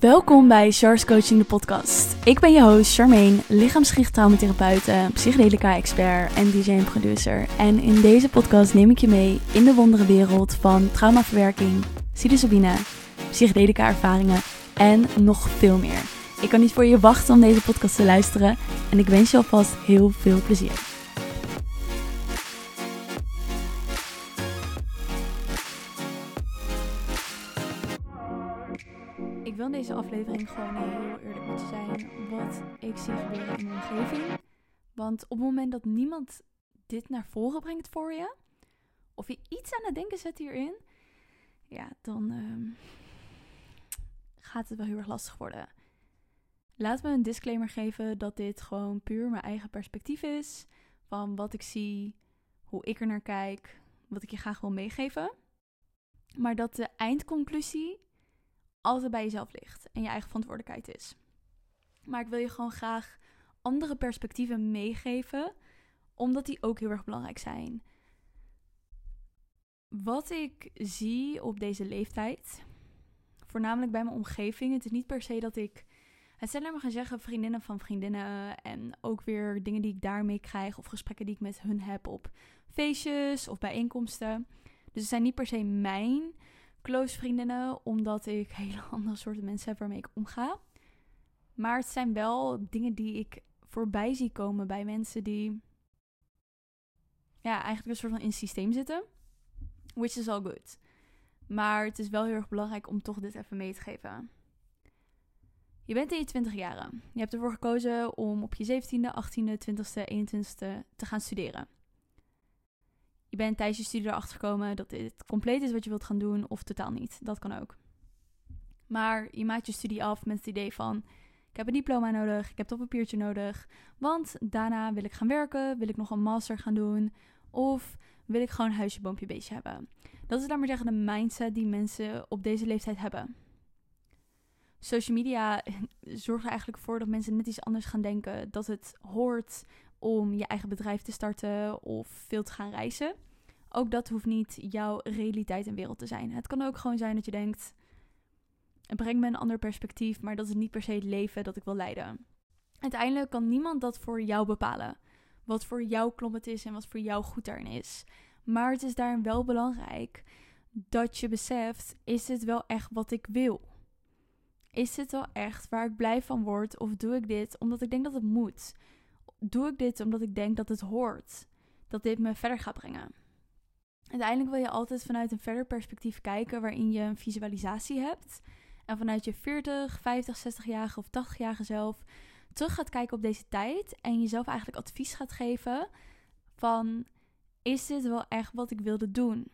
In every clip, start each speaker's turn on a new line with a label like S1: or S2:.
S1: Welkom bij Char's Coaching, de podcast. Ik ben je host Charmaine, lichaamsgericht traumatherapeute, psychedelica-expert en DJ en producer. En in deze podcast neem ik je mee in de wondere wereld van traumaverwerking, psilocybine, psychedelica-ervaringen en nog veel meer. Ik kan niet voor je wachten om deze podcast te luisteren en ik wens je alvast heel veel plezier. Deze aflevering gewoon heel eerlijk je zijn wat ik zie gebeuren in mijn omgeving. Want op het moment dat niemand dit naar voren brengt voor je, of je iets aan het denken zet hierin, ja, dan ehm, gaat het wel heel erg lastig worden. Laat me een disclaimer geven dat dit gewoon puur mijn eigen perspectief is. Van wat ik zie, hoe ik er naar kijk, wat ik je graag wil meegeven. Maar dat de eindconclusie altijd bij jezelf ligt en je eigen verantwoordelijkheid is. Maar ik wil je gewoon graag andere perspectieven meegeven, omdat die ook heel erg belangrijk zijn. Wat ik zie op deze leeftijd, voornamelijk bij mijn omgeving, het is niet per se dat ik. Het zijn maar gaan zeggen vriendinnen van vriendinnen en ook weer dingen die ik daarmee krijg of gesprekken die ik met hun heb op feestjes of bijeenkomsten. Dus het zijn niet per se mijn close vriendinnen, omdat ik hele andere soorten mensen heb waarmee ik omga. Maar het zijn wel dingen die ik voorbij zie komen bij mensen die ja, eigenlijk een soort van in het systeem zitten. Which is all good. Maar het is wel heel erg belangrijk om toch dit even mee te geven. Je bent in je 20 jaren. Je hebt ervoor gekozen om op je 17e, 18e, 20e, 21e te gaan studeren je bent tijdens je studie erachter gekomen dat dit compleet is wat je wilt gaan doen of totaal niet. Dat kan ook. Maar je maakt je studie af met het idee van: ik heb een diploma nodig, ik heb dat papiertje nodig, want daarna wil ik gaan werken, wil ik nog een master gaan doen of wil ik gewoon huisje, boompje, beestje hebben. Dat is dan maar zeggen de mindset die mensen op deze leeftijd hebben. Social media zorgt er eigenlijk voor dat mensen net iets anders gaan denken. Dat het hoort om je eigen bedrijf te starten of veel te gaan reizen. Ook dat hoeft niet jouw realiteit en wereld te zijn. Het kan ook gewoon zijn dat je denkt: het brengt me een ander perspectief, maar dat is niet per se het leven dat ik wil leiden. Uiteindelijk kan niemand dat voor jou bepalen. Wat voor jou kloppend is en wat voor jou goed daarin is. Maar het is daarin wel belangrijk dat je beseft: is dit wel echt wat ik wil? Is dit wel echt waar ik blij van word? Of doe ik dit omdat ik denk dat het moet? doe ik dit omdat ik denk dat het hoort. Dat dit me verder gaat brengen. Uiteindelijk wil je altijd vanuit een verder perspectief kijken waarin je een visualisatie hebt. En vanuit je 40, 50, 60-jarige of 80-jarige zelf terug gaat kijken op deze tijd. En jezelf eigenlijk advies gaat geven van is dit wel echt wat ik wilde doen?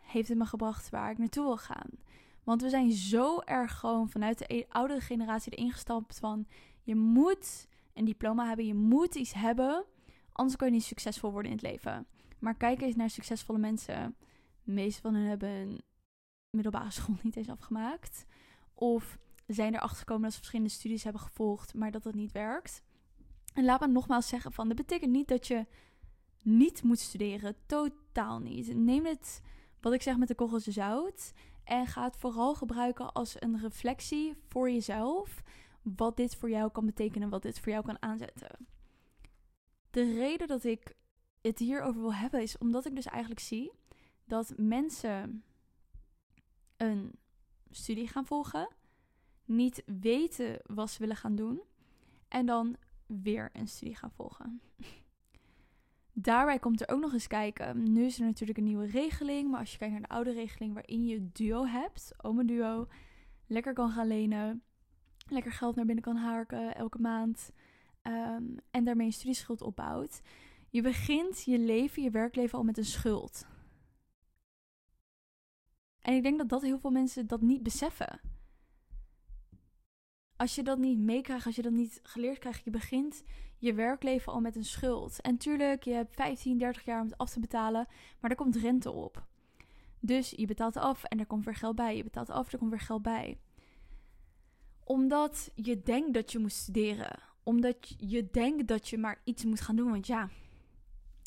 S1: Heeft het me gebracht waar ik naartoe wil gaan? Want we zijn zo erg gewoon vanuit de e-, oudere generatie erin gestapt van je moet een diploma hebben. Je moet iets hebben, anders kan je niet succesvol worden in het leven. Maar kijk eens naar succesvolle mensen. De meeste van hen hebben middelbare school niet eens afgemaakt. Of zijn erachter gekomen dat ze verschillende studies hebben gevolgd, maar dat dat niet werkt. En laat me nogmaals zeggen van, dat betekent niet dat je niet moet studeren. Totaal niet. Neem het, wat ik zeg, met de korrels zout. En ga het vooral gebruiken als een reflectie voor jezelf wat dit voor jou kan betekenen, wat dit voor jou kan aanzetten. De reden dat ik het hierover wil hebben is omdat ik dus eigenlijk zie dat mensen een studie gaan volgen, niet weten wat ze willen gaan doen en dan weer een studie gaan volgen. Daarbij komt er ook nog eens kijken. Nu is er natuurlijk een nieuwe regeling, maar als je kijkt naar de oude regeling waarin je duo hebt, oma duo, lekker kan gaan lenen, lekker geld naar binnen kan harken elke maand ehm, en daarmee een studieschuld opbouwt. Je begint je leven, je werkleven al met een schuld. En ik denk dat dat heel veel mensen dat niet beseffen. Als je dat niet meekrijgt, als je dat niet geleerd krijgt, je begint je werkleven al met een schuld. En tuurlijk, je hebt 15, 30 jaar om het af te betalen, maar er komt rente op. Dus je betaalt af en er komt weer geld bij. Je betaalt af, er komt weer geld bij omdat je denkt dat je moet studeren. Omdat je denkt dat je maar iets moet gaan doen. Want ja,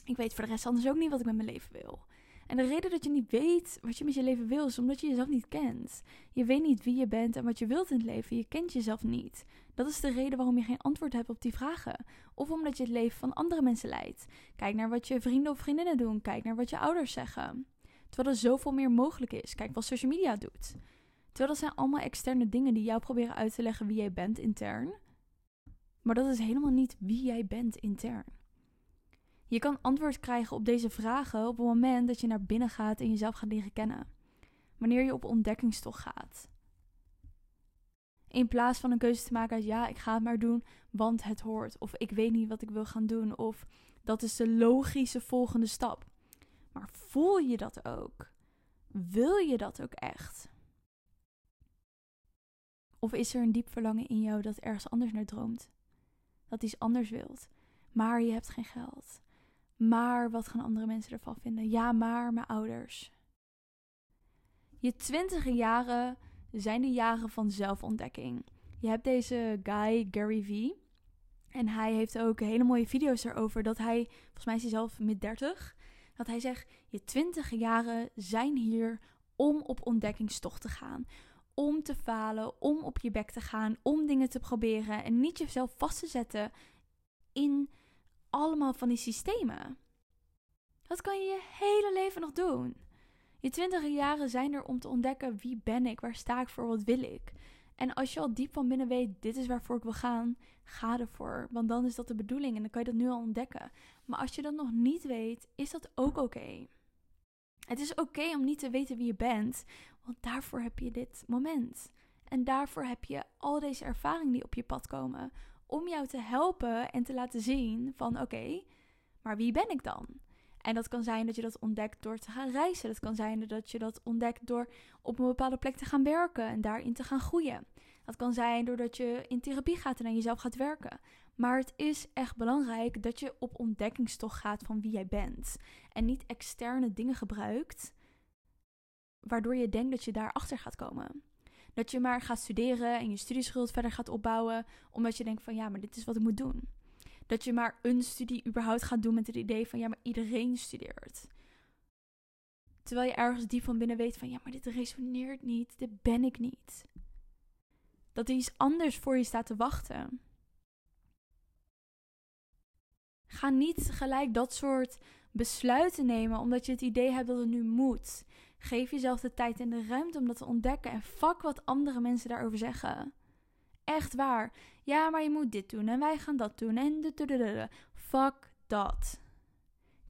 S1: ik weet voor de rest anders ook niet wat ik met mijn leven wil. En de reden dat je niet weet wat je met je leven wil, is omdat je jezelf niet kent. Je weet niet wie je bent en wat je wilt in het leven. Je kent jezelf niet. Dat is de reden waarom je geen antwoord hebt op die vragen. Of omdat je het leven van andere mensen leidt. Kijk naar wat je vrienden of vriendinnen doen. Kijk naar wat je ouders zeggen. Terwijl er zoveel meer mogelijk is. Kijk wat social media doet. Terwijl dat zijn allemaal externe dingen die jou proberen uit te leggen wie jij bent intern. Maar dat is helemaal niet wie jij bent intern. Je kan antwoord krijgen op deze vragen op het moment dat je naar binnen gaat en jezelf gaat leren kennen. Wanneer je op ontdekkingstocht gaat. In plaats van een keuze te maken uit ja, ik ga het maar doen, want het hoort. Of ik weet niet wat ik wil gaan doen. Of dat is de logische volgende stap. Maar voel je dat ook? Wil je dat ook echt? Of is er een diep verlangen in jou dat ergens anders naar droomt? Dat iets anders wilt, maar je hebt geen geld. Maar wat gaan andere mensen ervan vinden? Ja, maar mijn ouders. Je twintige jaren zijn de jaren van zelfontdekking. Je hebt deze guy, Gary Vee. En hij heeft ook hele mooie video's erover. Dat hij, volgens mij is hij zelf mid 30. Dat hij zegt: Je twintig jaren zijn hier om op ontdekkingstocht te gaan. Om te falen, om op je bek te gaan, om dingen te proberen. En niet jezelf vast te zetten in allemaal van die systemen. Dat kan je je hele leven nog doen. Je twintige jaren zijn er om te ontdekken wie ben ik, waar sta ik voor, wat wil ik. En als je al diep van binnen weet, dit is waarvoor ik wil gaan, ga ervoor. Want dan is dat de bedoeling en dan kan je dat nu al ontdekken. Maar als je dat nog niet weet, is dat ook oké. Het is oké om niet te weten wie je bent, want daarvoor heb je dit moment. En daarvoor heb je al deze ervaringen die op je pad komen. Om jou te helpen en te laten zien van oké, maar wie ben ik dan? En dat kan zijn dat je dat ontdekt door te gaan reizen. Dat kan zijn dat je dat ontdekt door op een bepaalde plek te gaan werken en daarin te gaan groeien. Dat kan zijn doordat je in therapie gaat en aan jezelf gaat werken. Maar het is echt belangrijk dat je op ontdekkingstocht gaat van wie jij bent. En niet externe dingen gebruikt, waardoor je denkt dat je daarachter gaat komen. Dat je maar gaat studeren en je studieschuld verder gaat opbouwen, omdat je denkt van ja, maar dit is wat ik moet doen. Dat je maar een studie überhaupt gaat doen met het idee van ja, maar iedereen studeert. Terwijl je ergens diep van binnen weet van ja, maar dit resoneert niet, dit ben ik niet. Dat er iets anders voor je staat te wachten. Ga niet gelijk dat soort besluiten nemen omdat je het idee hebt dat het nu moet. Geef jezelf de tijd en de ruimte om dat te ontdekken en fuck wat andere mensen daarover zeggen. Echt waar. Ja, maar je moet dit doen en wij gaan dat doen en de. Fuck dat.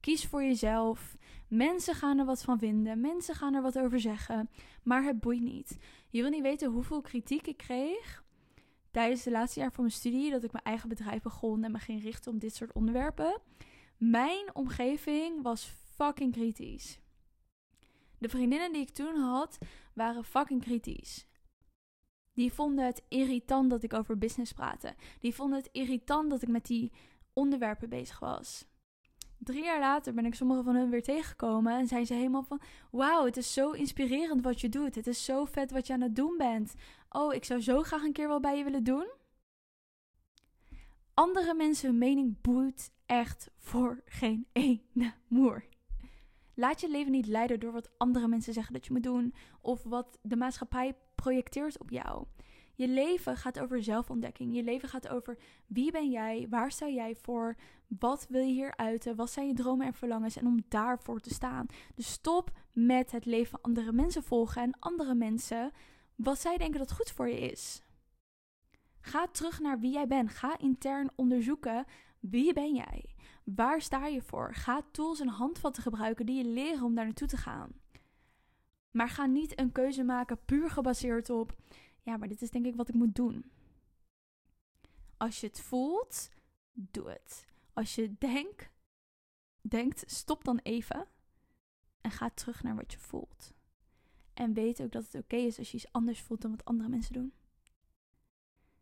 S1: Kies voor jezelf. Mensen gaan er wat van vinden. Mensen gaan er wat over zeggen. Maar het boeit niet. Je wil niet weten hoeveel kritiek ik kreeg tijdens de laatste jaar van mijn studie. Dat ik mijn eigen bedrijf begon en me ging richten op dit soort onderwerpen. Mijn omgeving was fucking kritisch. De vriendinnen die ik toen had, waren fucking kritisch. Die vonden het irritant dat ik over business praatte. Die vonden het irritant dat ik met die onderwerpen bezig was. Drie jaar later ben ik sommige van hen weer tegengekomen en zijn ze helemaal van: Wauw, het is zo inspirerend wat je doet. Het is zo vet wat je aan het doen bent. Oh, ik zou zo graag een keer wel bij je willen doen. Andere mensen hun mening boeit echt voor geen ene moer. Laat je leven niet leiden door wat andere mensen zeggen dat je moet doen of wat de maatschappij projecteert op jou. Je leven gaat over zelfontdekking. Je leven gaat over wie ben jij, waar sta jij voor, wat wil je hier uiten, wat zijn je dromen en verlangens en om daarvoor te staan. Dus stop met het leven van andere mensen volgen en andere mensen wat zij denken dat goed voor je is. Ga terug naar wie jij bent. Ga intern onderzoeken wie ben jij. Waar sta je voor? Ga tools en handvatten gebruiken die je leren om daar naartoe te gaan. Maar ga niet een keuze maken puur gebaseerd op, ja, maar dit is denk ik wat ik moet doen. Als je het voelt, doe het. Als je denk, denkt, stop dan even en ga terug naar wat je voelt. En weet ook dat het oké is als je iets anders voelt dan wat andere mensen doen.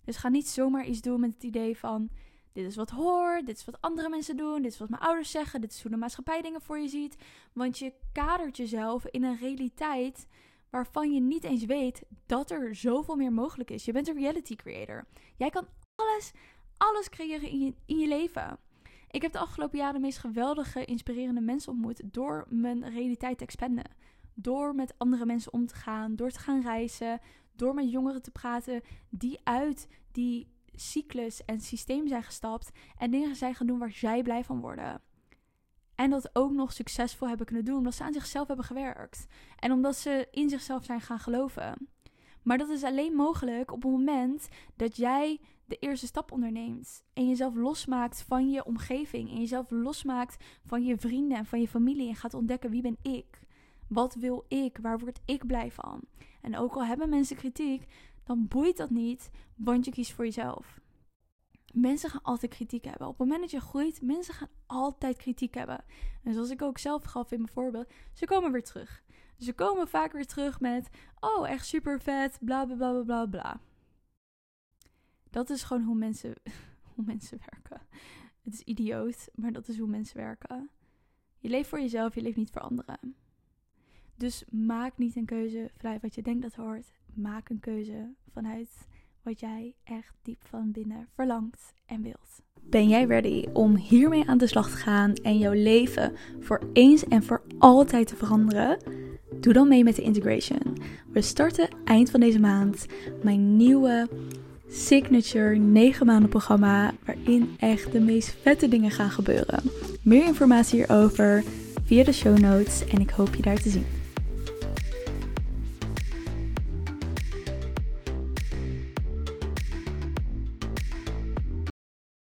S1: Dus ga niet zomaar iets doen met het idee van: dit is wat hoort, dit is wat andere mensen doen, dit is wat mijn ouders zeggen, dit is hoe de maatschappij dingen voor je ziet. Want je kadert jezelf in een realiteit waarvan je niet eens weet dat er zoveel meer mogelijk is. Je bent een reality creator. Jij kan alles, alles creëren in je, in je leven. Ik heb de afgelopen jaren de meest geweldige, inspirerende mensen ontmoet door mijn realiteit te expanden. Door met andere mensen om te gaan, door te gaan reizen, door met jongeren te praten die uit die cyclus en systeem zijn gestapt en dingen zijn gaan doen waar zij blij van worden. En dat ook nog succesvol hebben kunnen doen omdat ze aan zichzelf hebben gewerkt. En omdat ze in zichzelf zijn gaan geloven. Maar dat is alleen mogelijk op het moment dat jij de eerste stap onderneemt. En jezelf losmaakt van je omgeving. En jezelf losmaakt van je vrienden en van je familie. En gaat ontdekken wie ben ik. Wat wil ik? Waar word ik blij van? En ook al hebben mensen kritiek, dan boeit dat niet, want je kiest voor jezelf. Mensen gaan altijd kritiek hebben. Op het moment dat je groeit, mensen gaan altijd kritiek hebben. En zoals ik ook zelf gaf in mijn voorbeeld, ze komen weer terug. Ze komen vaak weer terug met: Oh, echt super vet, bla bla bla bla bla. Dat is gewoon hoe mensen, hoe mensen werken. Het is idioot, maar dat is hoe mensen werken. Je leeft voor jezelf, je leeft niet voor anderen. Dus maak niet een keuze vanuit wat je denkt dat hoort. Maak een keuze vanuit wat jij echt diep van binnen verlangt en wilt. Ben jij ready om hiermee aan de slag te gaan en jouw leven voor eens en voor altijd te veranderen? Doe dan mee met de integration. We starten eind van deze maand mijn nieuwe signature 9 maanden programma waarin echt de meest vette dingen gaan gebeuren. Meer informatie hierover via de show notes en ik hoop je daar te zien.